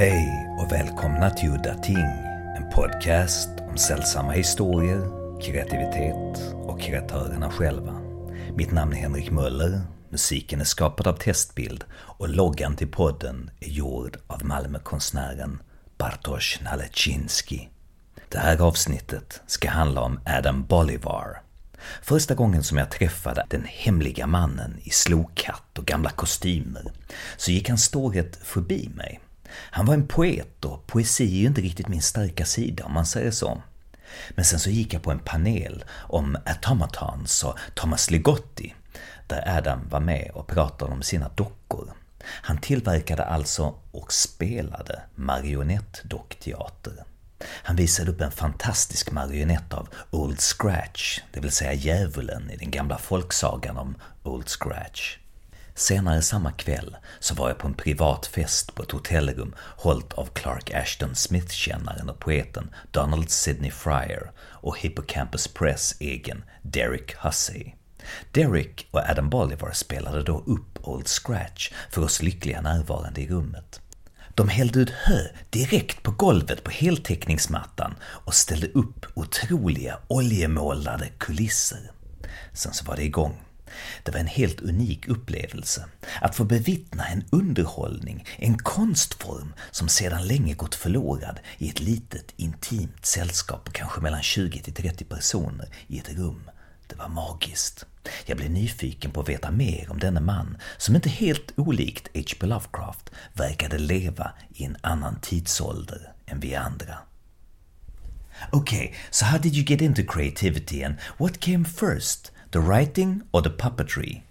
Hej och välkomna till Udda Ting, en podcast om sällsamma historier, kreativitet och kreatörerna själva. Mitt namn är Henrik Möller, musiken är skapad av Testbild och loggan till podden är gjord av Malmökonstnären Bartosz Nalecinski. Det här avsnittet ska handla om Adam Bolivar. Första gången som jag träffade den hemliga mannen i slokhatt och gamla kostymer så gick hans storhet förbi mig. Han var en poet och poesi är ju inte riktigt min starka sida om man säger så. Men sen så gick jag på en panel om automatons och Thomas Ligotti, där Adam var med och pratade om sina dockor. Han tillverkade alltså och spelade marionettdockteater. Han visade upp en fantastisk marionett av Old Scratch, det vill säga djävulen i den gamla folksagan om Old Scratch. Senare samma kväll så var jag på en privat fest på ett hotellrum hållt av Clark Ashton Smith-kännaren och poeten Donald Sidney Fryer och Hippocampus Press egen Derek Hussey. Derek och Adam Bolivar spelade då upp Old Scratch för oss lyckliga närvarande i rummet. De hällde ut hö direkt på golvet på heltäckningsmattan och ställde upp otroliga oljemålade kulisser. Sen så var det igång. Det var en helt unik upplevelse. Att få bevittna en underhållning, en konstform som sedan länge gått förlorad i ett litet intimt sällskap på kanske mellan 20 till 30 personer i ett rum. Det var magiskt. Jag blev nyfiken på att veta mer om denne man som inte helt olikt H.P. Lovecraft verkade leva i en annan tidsålder än vi andra. Okay, so how did you get into creativity and what came first? The writing or the puppetry?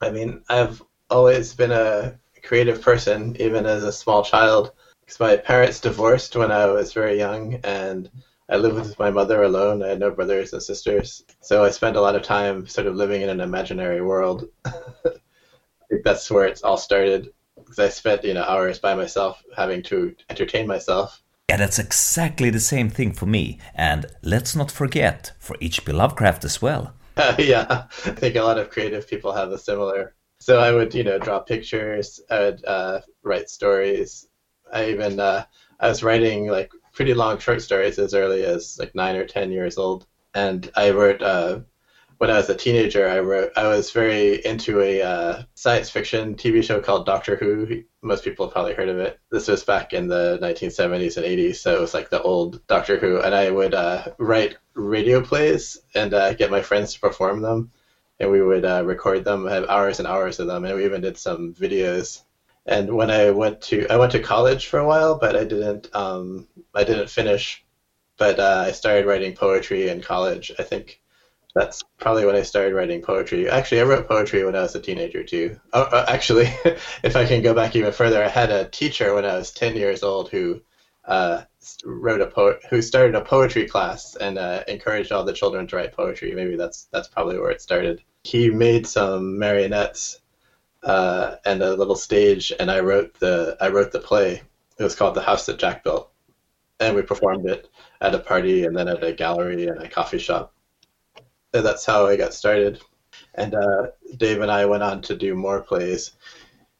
I mean, I've always been a creative person, even as a small child, because my parents divorced when I was very young, and I lived with my mother alone. I had no brothers and sisters, so I spent a lot of time sort of living in an imaginary world. I think that's where it's all started, because I spent you know hours by myself having to entertain myself. Yeah, that's exactly the same thing for me, and let's not forget for H.P. Lovecraft as well. yeah, I think a lot of creative people have a similar. So I would, you know, draw pictures. I would uh, write stories. I even uh, I was writing like pretty long short stories as early as like nine or ten years old, and I wrote uh, when I was a teenager, I wrote I was very into a uh, science fiction TV show called Doctor Who. Most people have probably heard of it. This was back in the 1970s and 80s, so it was like the old Doctor Who. And I would uh, write radio plays and uh, get my friends to perform them, and we would uh, record them, have hours and hours of them, and we even did some videos. And when I went to I went to college for a while, but I didn't um, I didn't finish. But uh, I started writing poetry in college. I think that's probably when I started writing poetry. Actually, I wrote poetry when I was a teenager too. Oh, uh, actually, if I can go back even further, I had a teacher when I was 10 years old who uh, wrote a po- who started a poetry class and uh, encouraged all the children to write poetry. Maybe that's that's probably where it started. He made some marionettes uh, and a little stage, and I wrote the I wrote the play. It was called The House That Jack Built, and we performed it at a party and then at a gallery and a coffee shop that's how I got started. And uh, Dave and I went on to do more plays.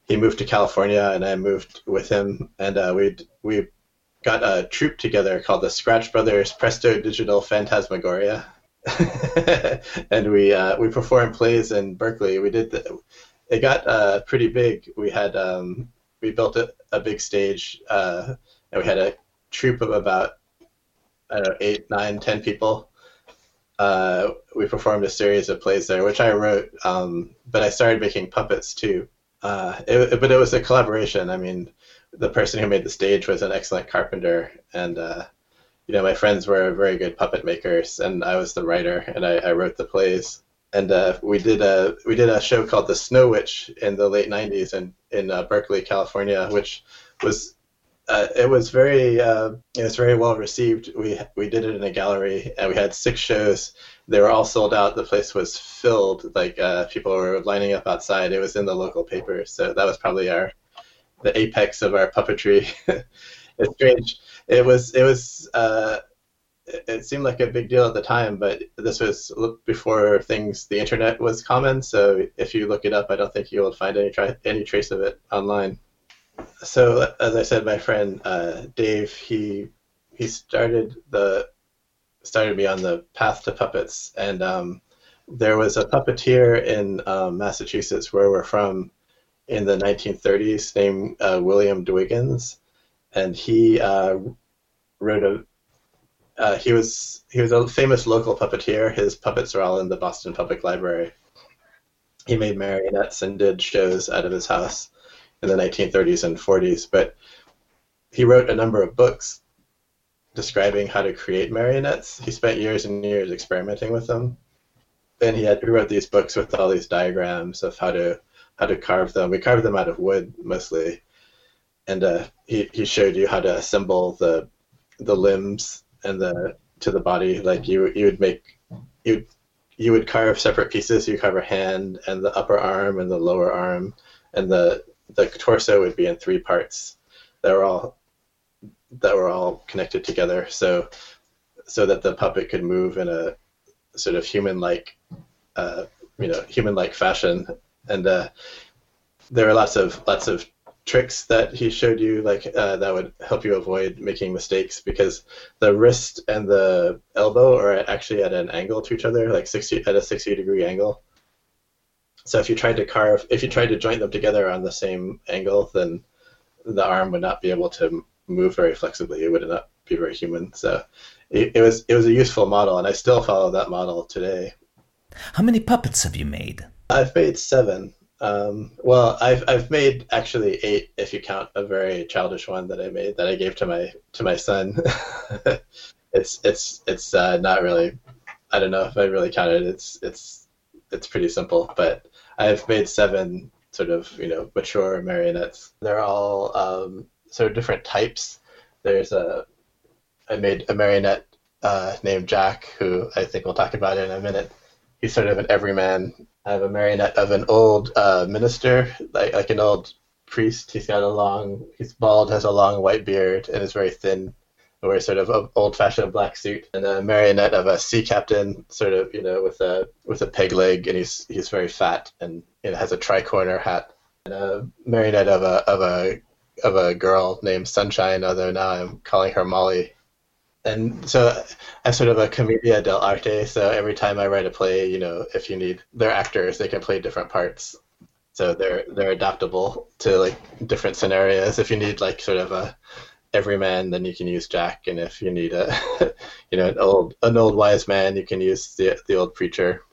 He moved to California, and I moved with him, and uh, we we got a troupe together called the Scratch Brothers Presto Digital Phantasmagoria, and we uh, we performed plays in Berkeley. We did the, it got uh, pretty big. We had um, we built a, a big stage, uh, and we had a troupe of about I don't know eight, nine, ten people uh, we performed a series of plays there, which I wrote, um, but I started making puppets too. Uh, it, but it was a collaboration. I mean, the person who made the stage was an excellent carpenter, and uh, you know, my friends were very good puppet makers, and I was the writer, and I, I wrote the plays. And uh, we did a we did a show called The Snow Witch in the late '90s in in uh, Berkeley, California, which was uh, it was very uh, it was very well received. We we did it in a gallery and we had six shows. They were all sold out. The place was filled. Like uh, people were lining up outside. It was in the local paper. So that was probably our the apex of our puppetry. it's strange. It was it was uh, it seemed like a big deal at the time, but this was before things the internet was common. So if you look it up, I don't think you will find any tra- any trace of it online. So as I said, my friend uh, Dave, he he started the started me on the path to puppets, and um, there was a puppeteer in um, Massachusetts, where we're from, in the 1930s, named uh, William Dwiggins, and he uh, wrote a. Uh, he was he was a famous local puppeteer. His puppets are all in the Boston Public Library. He made marionettes and did shows out of his house in the 1930s and 40s, but he wrote a number of books describing how to create marionettes. He spent years and years experimenting with them, and he had he wrote these books with all these diagrams of how to how to carve them. We carved them out of wood mostly, and uh, he he showed you how to assemble the the limbs and the to the body. Like you you would make you you would carve separate pieces. You carve a hand and the upper arm and the lower arm, and the the torso would be in three parts that were all that were all connected together. So so that the puppet could move in a sort of human like uh, you know human like fashion. And uh, there are lots of lots of tricks that he showed you like uh, that would help you avoid making mistakes because the wrist and the elbow are actually at an angle to each other like 60 at a 60 degree angle so if you tried to carve, if you tried to join them together on the same angle, then the arm would not be able to move very flexibly. It would not be very human. So it, it was it was a useful model, and I still follow that model today. How many puppets have you made? I've made seven. Um, well, I've I've made actually eight if you count a very childish one that I made that I gave to my to my son. it's it's it's uh, not really. I don't know if I really counted. It's it's it's pretty simple, but I've made seven sort of you know mature marionettes. They're all um, sort of different types. There's a I made a marionette uh, named Jack, who I think we'll talk about in a minute. He's sort of an everyman. I have a marionette of an old uh, minister, like like an old priest. He's got a long, he's bald, has a long white beard, and is very thin wears sort of an old-fashioned black suit, and a marionette of a sea captain, sort of you know with a with a peg leg, and he's he's very fat and you know, has a tricorner hat, and a marionette of a of a of a girl named Sunshine, although now I'm calling her Molly. And so I'm sort of a commedia dell'arte. So every time I write a play, you know, if you need, they're actors, they can play different parts. So they're they're adaptable to like different scenarios. If you need like sort of a everyman, then you can use Jack, and if you need a, you know, an old an old wise man, you can use the the old preacher.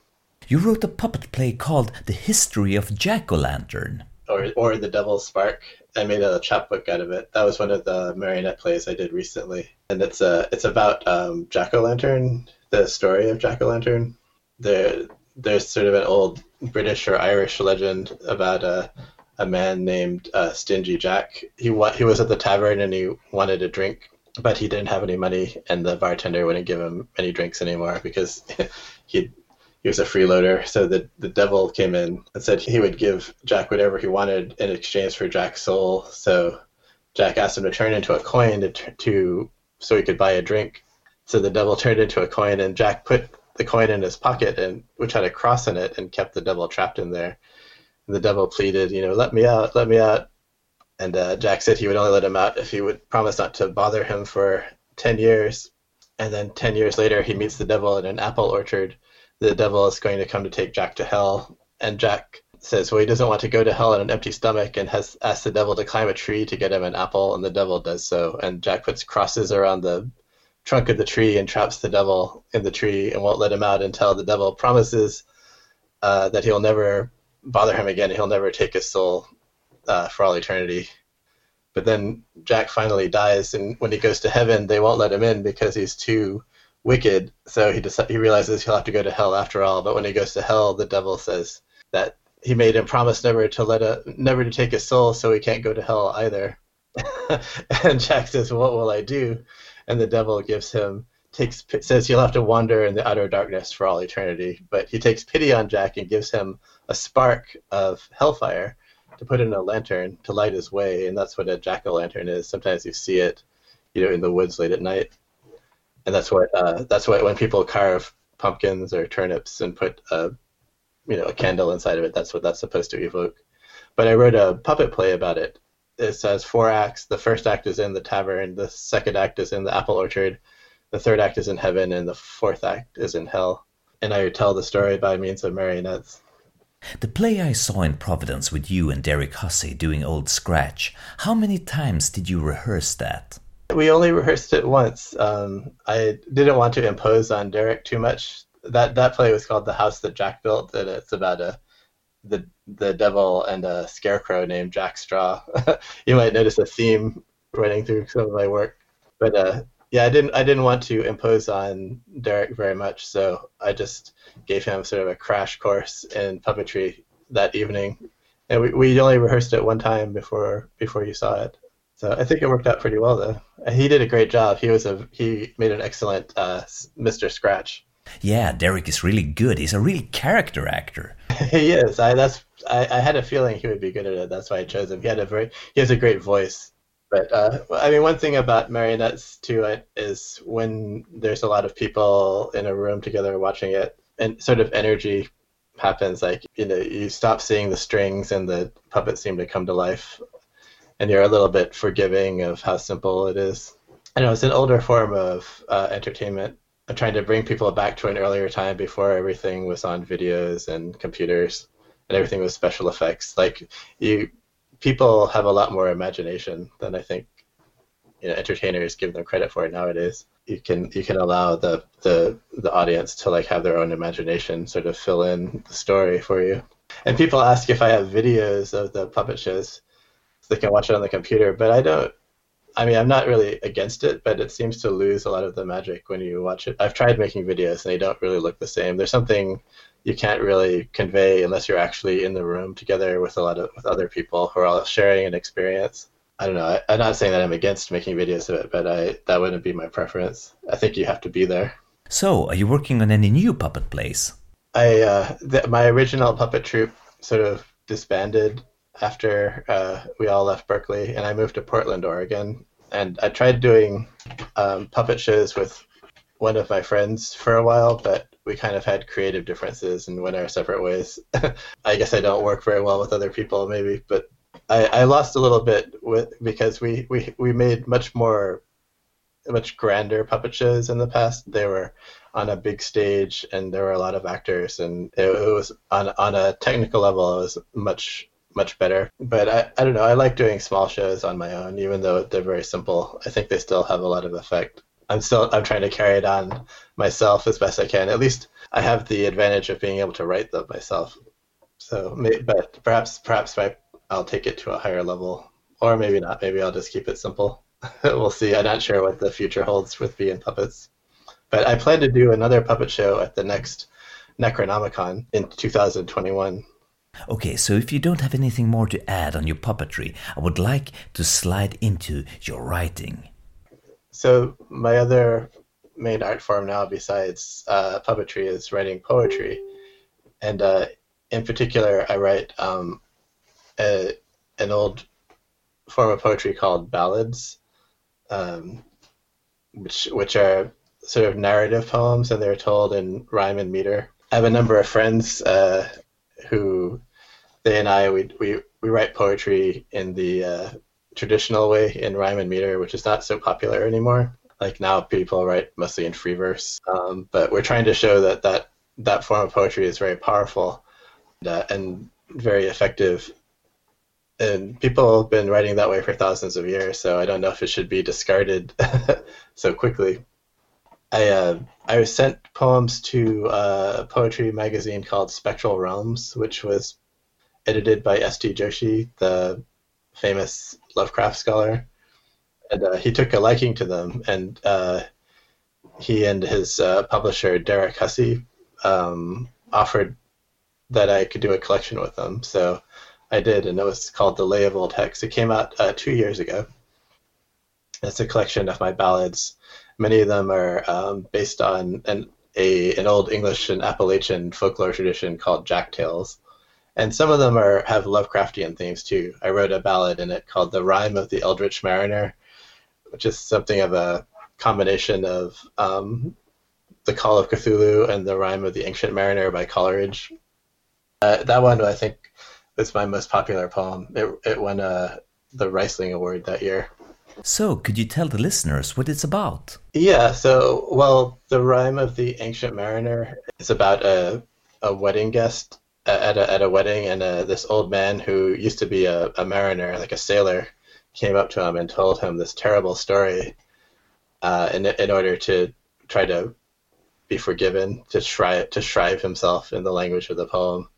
You wrote a puppet play called "The History of Jack O' Lantern." Or, or the Devil's Spark. I made a chapbook out of it. That was one of the marionette plays I did recently, and it's a it's about um, Jack O' Lantern, the story of Jack O' Lantern. There, there's sort of an old British or Irish legend about a a man named uh, Stingy Jack. He wa- he was at the tavern and he wanted a drink, but he didn't have any money, and the bartender wouldn't give him any drinks anymore because he he was a freeloader. So the the devil came in and said he would give Jack whatever he wanted in exchange for Jack's soul. So Jack asked him to turn into a coin to, to so he could buy a drink. So the devil turned into a coin, and Jack put the coin in his pocket, and which had a cross in it, and kept the devil trapped in there. The devil pleaded, you know, let me out, let me out. And uh, Jack said he would only let him out if he would promise not to bother him for 10 years. And then 10 years later, he meets the devil in an apple orchard. The devil is going to come to take Jack to hell. And Jack says, well, he doesn't want to go to hell on an empty stomach and has asked the devil to climb a tree to get him an apple. And the devil does so. And Jack puts crosses around the trunk of the tree and traps the devil in the tree and won't let him out until the devil promises uh, that he'll never bother him again. He'll never take his soul uh, for all eternity. But then Jack finally dies, and when he goes to heaven, they won't let him in because he's too wicked. So he he realizes he'll have to go to hell after all. But when he goes to hell, the devil says that he made him promise never to let a never to take his soul, so he can't go to hell either. and Jack says, "What will I do?" And the devil gives him takes says he'll have to wander in the utter darkness for all eternity. But he takes pity on Jack and gives him a spark of hellfire to put in a lantern to light his way, and that's what a jack o' lantern is. Sometimes you see it, you know, in the woods late at night, and that's what uh, that's what when people carve pumpkins or turnips and put a you know a candle inside of it, that's what that's supposed to evoke. But I wrote a puppet play about it it says four acts. The first act is in the tavern. The second act is in the apple orchard. The third act is in heaven, and the fourth act is in hell. And I tell the story by means of marionettes. The play I saw in Providence with you and Derrick Hussey doing Old Scratch, how many times did you rehearse that? We only rehearsed it once. Um, I didn't want to impose on Derrick too much. That that play was called The House That Jack Built, and it's about a the the devil and a scarecrow named Jack Straw. you might notice a theme running through some of my work. But uh, yeah, I didn't I didn't want to impose on Derrick very much, so I just gave him sort of a crash course in puppetry that evening, and we, we only rehearsed it one time before before you saw it. So I think it worked out pretty well though. He did a great job. He was a he made an excellent uh, Mr. Scratch. Yeah, Derrick is really good. He's a real character actor. he is. I that's I, I had a feeling he would be good at it. That's why I chose him. He had a very he has a great voice. But uh, I mean, one thing about marionettes too is when there's a lot of people in a room together watching it, and sort of energy happens. Like you know, you stop seeing the strings and the puppets seem to come to life, and you're a little bit forgiving of how simple it is. I know it's an older form of uh, entertainment I'm trying to bring people back to an earlier time before everything was on videos and computers and everything was special effects. Like you, people have a lot more imagination than I think you know, entertainers give them credit for nowadays. You can you can allow the, the the audience to like have their own imagination sort of fill in the story for you. And people ask if I have videos of the puppet shows so they can watch it on the computer, but I don't I mean, I'm not really against it, but it seems to lose a lot of the magic when you watch it. I've tried making videos and they don't really look the same. There's something you can't really convey unless you're actually in the room together with a lot of with other people who are all sharing an experience. I don't know. I, am not saying that I'm against making videos of it, but I that wouldn't be my preference. I think you have to be there. So, are you working on any new puppet plays? I uh, the, my original puppet troupe sort of disbanded after uh, we all left Berkeley, and I moved to Portland, Oregon. And I tried doing um, puppet shows with one of my friends for a while, but we kind of had creative differences and went our separate ways. I guess I don't work very well with other people, maybe, but I, I lost a little bit with because we, we, we made much more, much grander puppet shows in the past. They were on a big stage, and there were a lot of actors, and it, it was on on a technical level, it was much much better. But I, I don't know. I like doing small shows on my own, even though they're very simple. I think they still have a lot of effect. I'm still I'm trying to carry it on myself as best I can. At least I have the advantage of being able to write them myself. So, but perhaps perhaps I'll take it to a higher level, or maybe not. Maybe I'll just keep it simple. we'll see. I'm not sure what the future holds with Bee and Puppets, but I plan to do another puppet show at the next Necronomicon in 2021. Okay, so if you don't have anything more to add on your puppetry, I would like to slide into your writing. So, my other main art form now, besides uh, puppetry, is writing poetry. And uh, in particular, I write um, a, an old form of poetry called ballads, um, which, which are sort of narrative poems, and they're told in rhyme and meter. I have a number of friends uh, who they and I we we, we write poetry in the uh, traditional way in rhyme and meter, which is not so popular anymore. Like now, people write mostly in free verse, um, but we're trying to show that that that form of poetry is very powerful and, uh, and very effective. And people have been writing that way for thousands of years, so I don't know if it should be discarded so quickly. I uh, I was sent poems to a poetry magazine called Spectral Realms, which was edited by S.T. Joshi, the famous Lovecraft scholar, and uh, he took a liking to them, and uh, he and his uh, publisher Derrick Hussey um, offered that I could do a collection with them. So I did, and it was called The Lay of Old Hex. It came out uh, two years ago. It's a collection of my ballads Many of them are um, based on an a, an old English and Appalachian folklore tradition called Jack Tales, and some of them are have Lovecraftian themes too. I wrote a ballad in it called "The Rhyme of the Eldritch Mariner," which is something of a combination of um, the Call of Cthulhu and the Rhyme of the Ancient Mariner by Coleridge. Uh, that one, I think, was my most popular poem. It, it won a the Rhysling Award that year. So, could you tell the listeners what it's about? Yeah, so, well, The Rhyme of the Ancient Mariner is about a, a wedding guest at a, at a wedding, and uh, this old man who used to be a, a mariner, like a sailor, came up to him and told him this terrible story uh, in, in order to try to be forgiven, to shrive, to shrive himself in the language of the poem.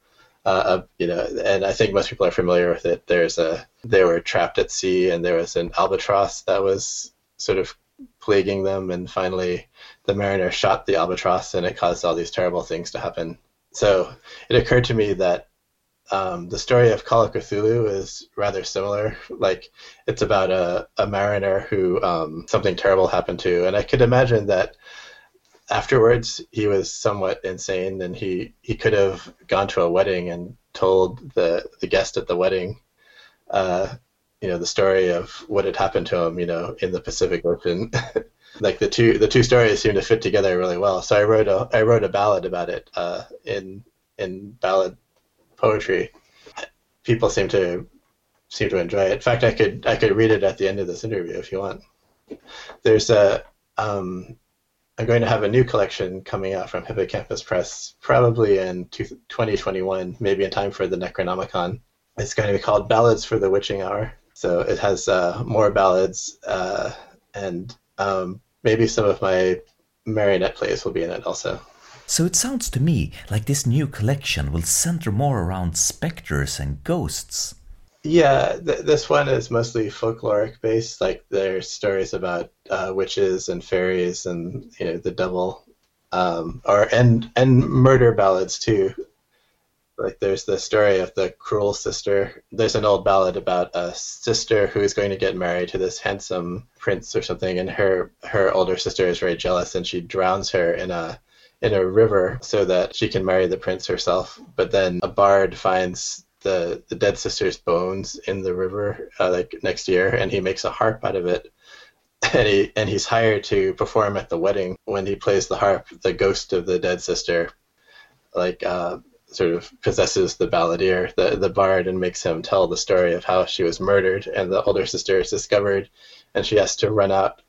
Uh, uh, you know, and I think most people are familiar with it. There's a they were trapped at sea, and there was an albatross that was sort of plaguing them, and finally the mariner shot the albatross, and it caused all these terrible things to happen. So it occurred to me that um, the story of Call of Cthulhu is rather similar. Like it's about a, a mariner who um, something terrible happened to, and I could imagine that afterwards he was somewhat insane and he, he could have gone to a wedding and told the, the guest at the wedding uh, you know the story of what had happened to him you know in the Pacific Ocean like the two the two stories seem to fit together really well so I wrote a I wrote a ballad about it uh, in in ballad poetry people seem to seem to enjoy it in fact I could I could read it at the end of this interview if you want there's a um, I'm going to have a new collection coming out from Hippocampus Press, probably in 2021, maybe in time for the Necronomicon. It's going to be called Ballads for the Witching Hour. So it has uh, more ballads, uh, and um, maybe some of my marionette plays will be in it also. So it sounds to me like this new collection will center more around specters and ghosts. Yeah, th- this one is mostly folkloric based. Like there's stories about uh, witches and fairies and you know the devil, um, or and and murder ballads too. Like there's the story of the cruel sister. There's an old ballad about a sister who is going to get married to this handsome prince or something, and her her older sister is very jealous and she drowns her in a in a river so that she can marry the prince herself. But then a bard finds the the dead sister's bones in the river uh, like next year, and he makes a harp out of it. And he and he's hired to perform at the wedding. When he plays the harp, the ghost of the dead sister, like uh, sort of possesses the balladeer, the the bard, and makes him tell the story of how she was murdered, and the older sister is discovered, and she has to run out,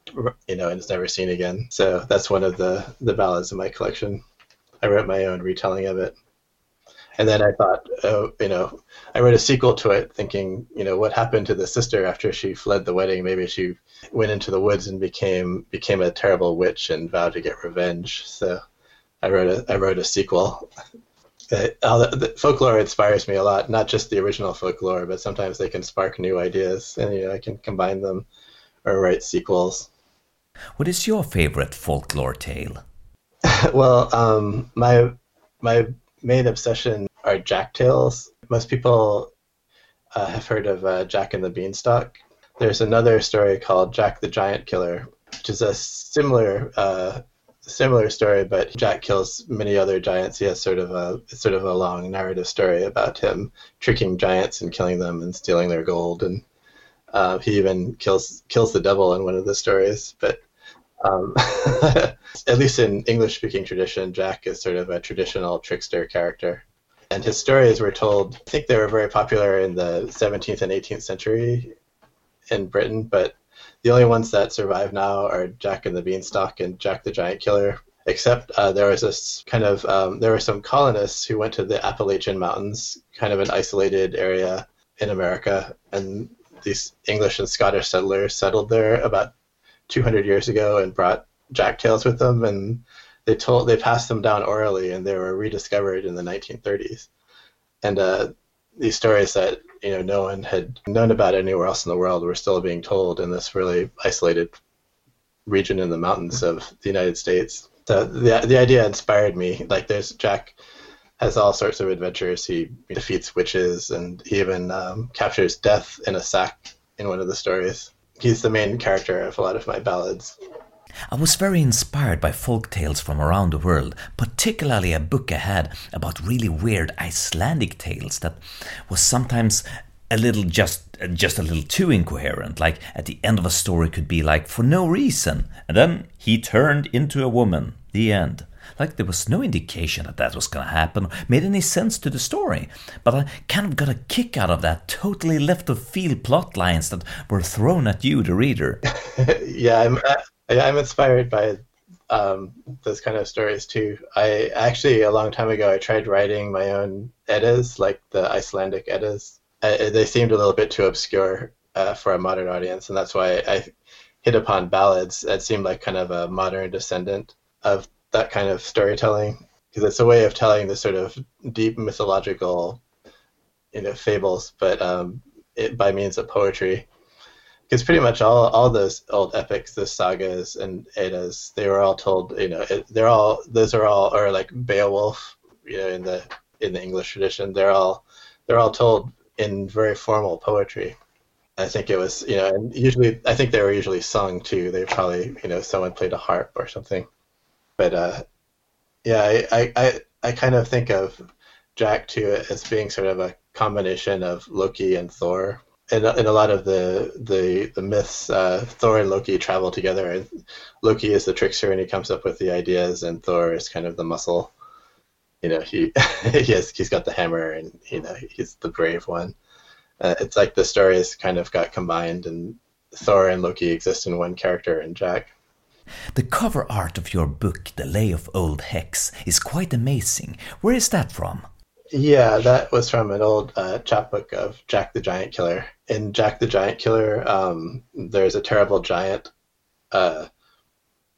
you know, and is never seen again. So that's one of the the ballads in my collection. I wrote my own retelling of it. And then I thought, oh, you know, I wrote a sequel to it, thinking, you know, what happened to the sister after she fled the wedding? Maybe she went into the woods and became became a terrible witch and vowed to get revenge. So I wrote a I wrote a sequel. Uh, the, the folklore inspires me a lot, not just the original folklore, but sometimes they can spark new ideas, and you know, I can combine them or write sequels. What is your favorite folklore tale? well, um, my my main obsession are jack tales. Most people uh, have heard of uh, Jack and the Beanstalk. There's another story called Jack the Giant Killer, which is a similar uh, similar story, but Jack kills many other giants. He has sort of a sort of a long narrative story about him tricking giants and killing them and stealing their gold, and uh, he even kills kills the devil in one of the stories. But um, at least in English speaking tradition, Jack is sort of a traditional trickster character. And his stories were told, I think they were very popular in the 17th and 18th century in Britain, but the only ones that survive now are Jack and the Beanstalk and Jack the Giant Killer. Except uh, there was this kind of, um, there were some colonists who went to the Appalachian Mountains, kind of an isolated area in America, and these English and Scottish settlers settled there about 200 years ago and brought jack tales with them, and they told they passed them down orally, and they were rediscovered in the 1930s. And uh, these stories that you know no one had known about anywhere else in the world were still being told in this really isolated region in the mountains of the United States. So the the idea inspired me. Like there's Jack has all sorts of adventures. He defeats witches and he even um, captures death in a sack in one of the stories he's the main character of a lot of my ballads. I was very inspired by folk tales from around the world, particularly a book I had about really weird Icelandic tales that was sometimes a little just just a little too incoherent. Like at the end of a story could be like for no reason, and then he turned into a woman. The end. Like there was no indication that that was going to happen, made any sense to the story. But I kind of got a kick out of that totally left of field plot lines that were thrown at you, the reader. yeah, I'm uh, I'm inspired by um, those kind of stories too. I actually a long time ago I tried writing my own Eddas, like the Icelandic Eddas. I, they seemed a little bit too obscure uh, for a modern audience, and that's why I hit upon ballads. It seemed like kind of a modern descendant of that kind of storytelling because it's a way of telling the sort of deep mythological, you know, fables, but um, it, by means of poetry because pretty much all all those old epics, the sagas and Eddas, they were all told. You know, they're all those are all or like Beowulf. You know, in the in the English tradition, they're all they're all told in very formal poetry. I think it was you know, and usually I think they were usually sung too. They probably you know someone played a harp or something. But uh, yeah, I, I I kind of think of Jack too as being sort of a combination of Loki and Thor in, in a lot of the the the myths, uh, Thor and Loki travel together. And Loki is the trickster, and he comes up with the ideas, and Thor is kind of the muscle. You know, he he has he's got the hammer, and you know he's the brave one. Uh, it's like the stories kind of got combined, and Thor and Loki exist in one character in Jack. The cover art of your book, The Lay of Old Hex, is quite amazing. Where is that from? Yeah, that was from an old uh, chapbook of Jack the Giant Killer. In Jack the Giant Killer, um, there's a terrible giant uh,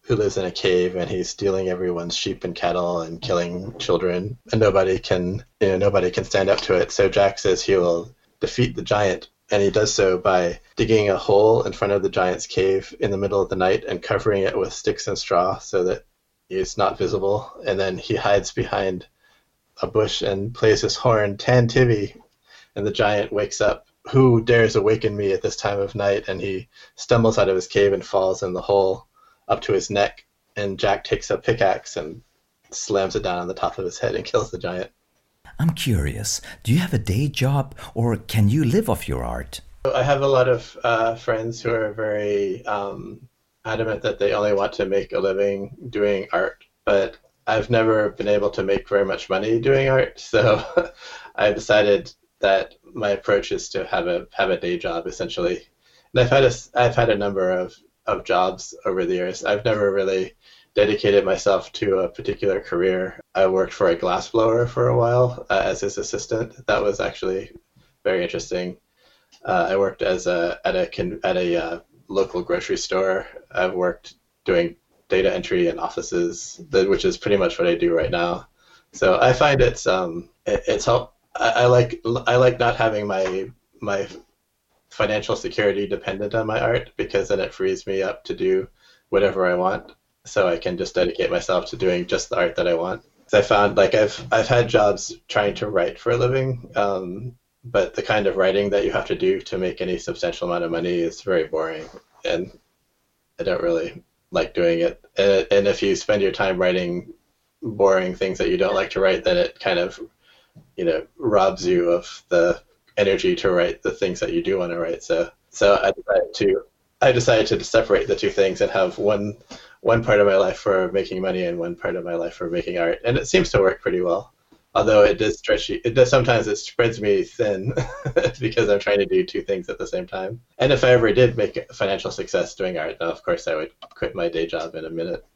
who lives in a cave and he's stealing everyone's sheep and cattle and killing children, and nobody can, you know, nobody can stand up to it. So Jack says he will defeat the giant, and he does so by digging a hole in front of the giant's cave in the middle of the night and covering it with sticks and straw so that it's not visible, and then he hides behind a bush and plays his horn, Tantivy, and the giant wakes up. Who dares awaken me at this time of night? And he stumbles out of his cave and falls in the hole up to his neck. And Jack takes a pickaxe and slams it down on the top of his head and kills the giant. I'm curious, do you have a day job or can you live off your art? I have a lot of uh, friends who are very um, adamant that they only want to make a living doing art. But I've never been able to make very much money doing art, so I decided that my approach is to have a have a day job essentially. And I've had a I've had a number of of jobs over the years. I've never really dedicated myself to a particular career. I worked for a glassblower for a while uh, as his assistant. That was actually very interesting. Uh, I worked as a at a at a uh, local grocery store. I've worked doing data entry in offices, which is pretty much what I do right now. So I find it's um, it, it's help. I, I like I like not having my my financial security dependent on my art because then it frees me up to do whatever I want. So I can just dedicate myself to doing just the art that I want. I found like I've I've had jobs trying to write for a living, um, but the kind of writing that you have to do to make any substantial amount of money is very boring, and I don't really like doing it. And, and if you spend your time writing boring things that you don't like to write, then it kind of, you know, robs you of the energy to write the things that you do want to write. So, so I decided to, I decided to separate the two things and have one, one part of my life for making money and one part of my life for making art, and it seems to work pretty well although it does stretch it does sometimes it spreads me thin because I'm trying to do two things at the same time. And if I ever did make financial success doing art, of course I would quit my day job in a minute.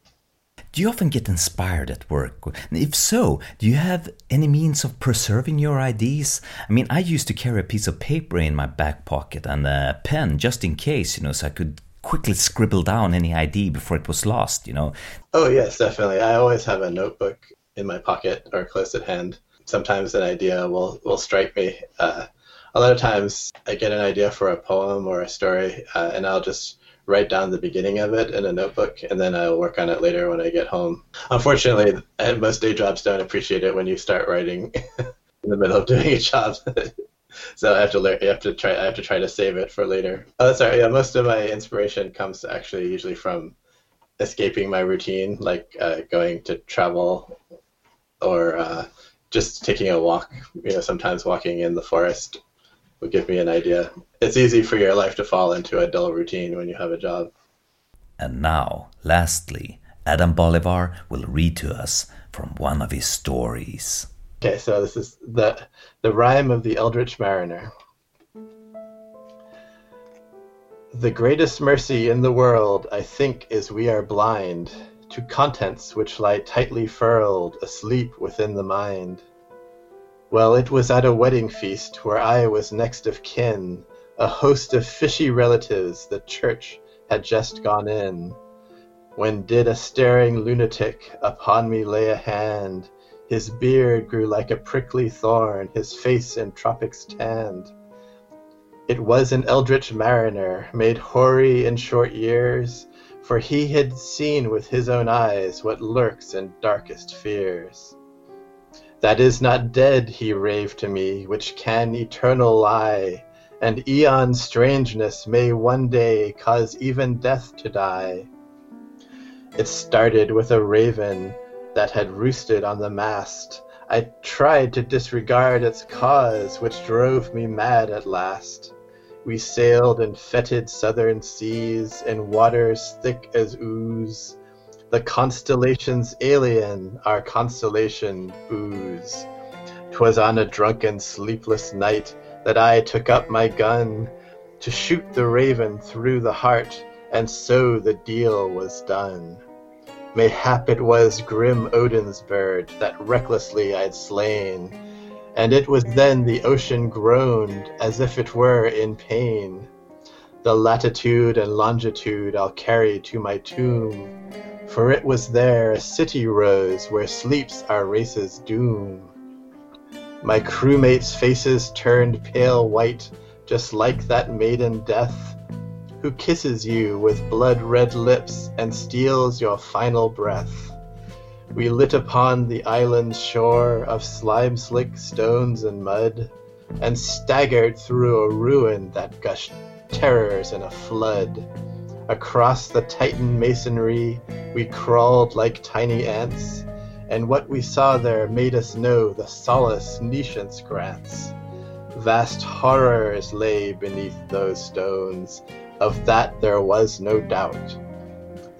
Do you often get inspired at work? If so, do you have any means of preserving your ideas? I mean, I used to carry a piece of paper in my back pocket and a pen just in case, you know, so I could quickly scribble down any idea before it was lost, you know? Oh, yes, definitely. I always have a notebook in my pocket or close at hand. Sometimes an idea will, will strike me. Uh, a lot of times I get an idea for a poem or a story, uh, and I'll just write down the beginning of it in a notebook, and then I'll work on it later when I get home. Unfortunately, most day jobs don't appreciate it when you start writing in the middle of doing a job. so I have to learn. I have to try. I have to try to save it for later. Oh, sorry. Yeah, most of my inspiration comes actually usually from escaping my routine, like uh, going to travel or uh, just taking a walk. You know, sometimes walking in the forest would give me an idea. It's easy for your life to fall into a dull routine when you have a job. And now, lastly, Adam Bolivar will read to us from one of his stories. Okay, so this is the the rhyme of the Eldritch Mariner. The greatest mercy in the world, I think, is we are blind to contents which lie tightly furled asleep within the mind. Well, it was at a wedding feast where I was next of kin, a host of fishy relatives the church had just gone in. When did a staring lunatic upon me lay a hand, his beard grew like a prickly thorn, his face in tropics tanned. It was an eldritch mariner, made hoary in short years, for he had seen with his own eyes what lurks in darkest fears. That is not dead, he raved to me, which can eternal lie, and eon strangeness may one day cause even death to die. It started with a raven that had roosted on the mast. I tried to disregard its cause, which drove me mad at last. We sailed in fetid southern seas, in waters thick as ooze. The constellations alien, our constellation booze. 'Twas on a drunken, sleepless night that I took up my gun to shoot the raven through the heart, and so the deal was done. Mayhap it was grim Odin's bird that recklessly I'd slain and it was then the ocean groaned as if it were in pain. The latitude and longitude I'll carry to my tomb, for it was there a city rose where sleeps our race's doom. My crewmates' faces turned pale white, just like that maiden death, who kisses you with blood red lips and steals your final breath. We lit upon the island's shore of slime slick stones and mud, and staggered through a ruin that gushed terrors in a flood. Across the Titan masonry we crawled like tiny ants, and what we saw there made us know the solace Nescience grants. Vast horrors lay beneath those stones, of that there was no doubt.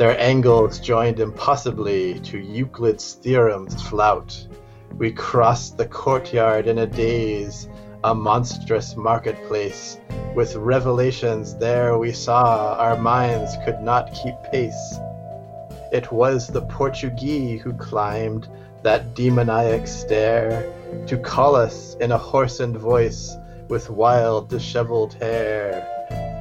Their angles joined impossibly to Euclid's theorem's flout. We crossed the courtyard in a daze, a monstrous marketplace. With revelations there we saw our minds could not keep pace. It was the Portuguese who climbed that demoniac stair to call us in a hoarsened voice with wild disheveled hair.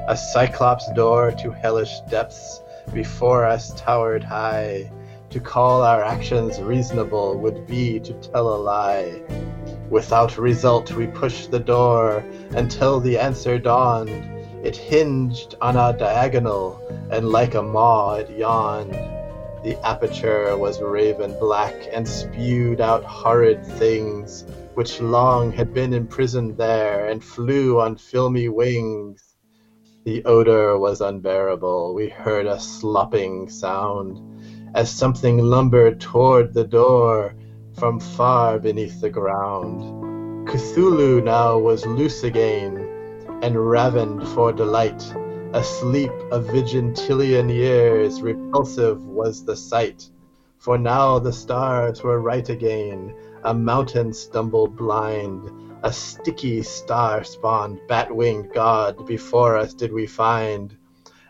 A cyclops door to hellish depths before us towered high. To call our actions reasonable would be to tell a lie. Without result, we pushed the door until the answer dawned. It hinged on a diagonal, and like a maw it yawned. The aperture was raven black and spewed out horrid things, which long had been imprisoned there and flew on filmy wings. The odor was unbearable. We heard a slopping sound as something lumbered toward the door from far beneath the ground. Cthulhu now was loose again and ravened for delight. Asleep of Vigintillion years, repulsive was the sight. For now the stars were right again. A mountain stumbled blind a sticky star-spawned bat-winged god before us did we find,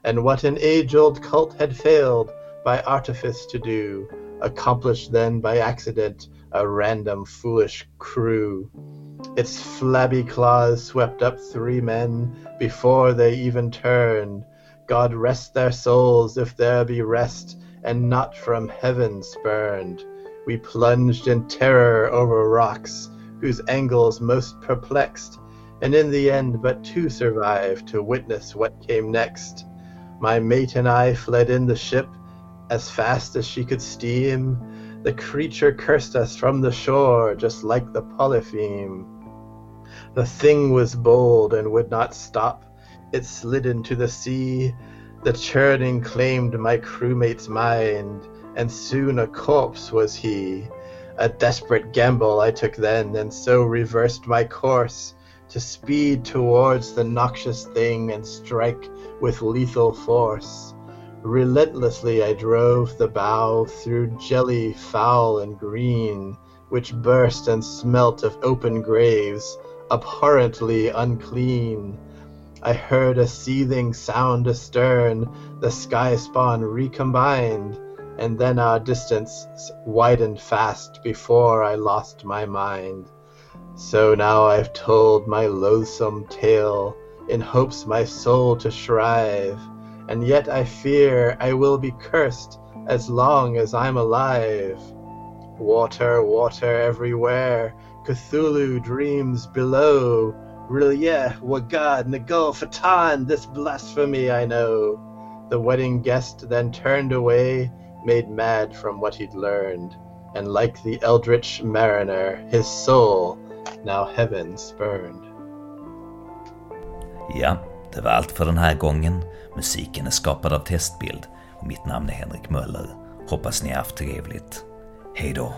and what an age-old cult had failed by artifice to do, accomplished then by accident a random foolish crew. Its flabby claws swept up three men before they even turned. God rest their souls if there be rest, and not from heaven spurned. We plunged in terror over rocks, whose angles most perplexed, and in the end but two survived to witness what came next. My mate and I fled in the ship as fast as she could steam. The creature cursed us from the shore just like the Polypheme. The thing was bold and would not stop. It slid into the sea. The churning claimed my crewmate's mind, and soon a corpse was he. A desperate gamble I took then, and so reversed my course to speed towards the noxious thing and strike with lethal force. Relentlessly I drove the bow through jelly foul and green, which burst and smelt of open graves, abhorrently unclean. I heard a seething sound astern, the sky spawn recombined, and then our distance widened fast before I lost my mind. So now I've told my loathsome tale, in hopes my soul to shrive, and yet I fear I will be cursed as long as I'm alive. Water, water everywhere, Cthulhu dreams below. R'lyeh, Wagad, Nagul, fhtagn, this blasphemy I know. The wedding guest then turned away, made mad from what he'd learned, and like the eldritch mariner, his soul now heaven spurned. Ja, det var allt för den här gången. Musiken är skapad av Testbild och mitt namn är Henrik Möller. Hoppas ni har haft trevligt. Hej då!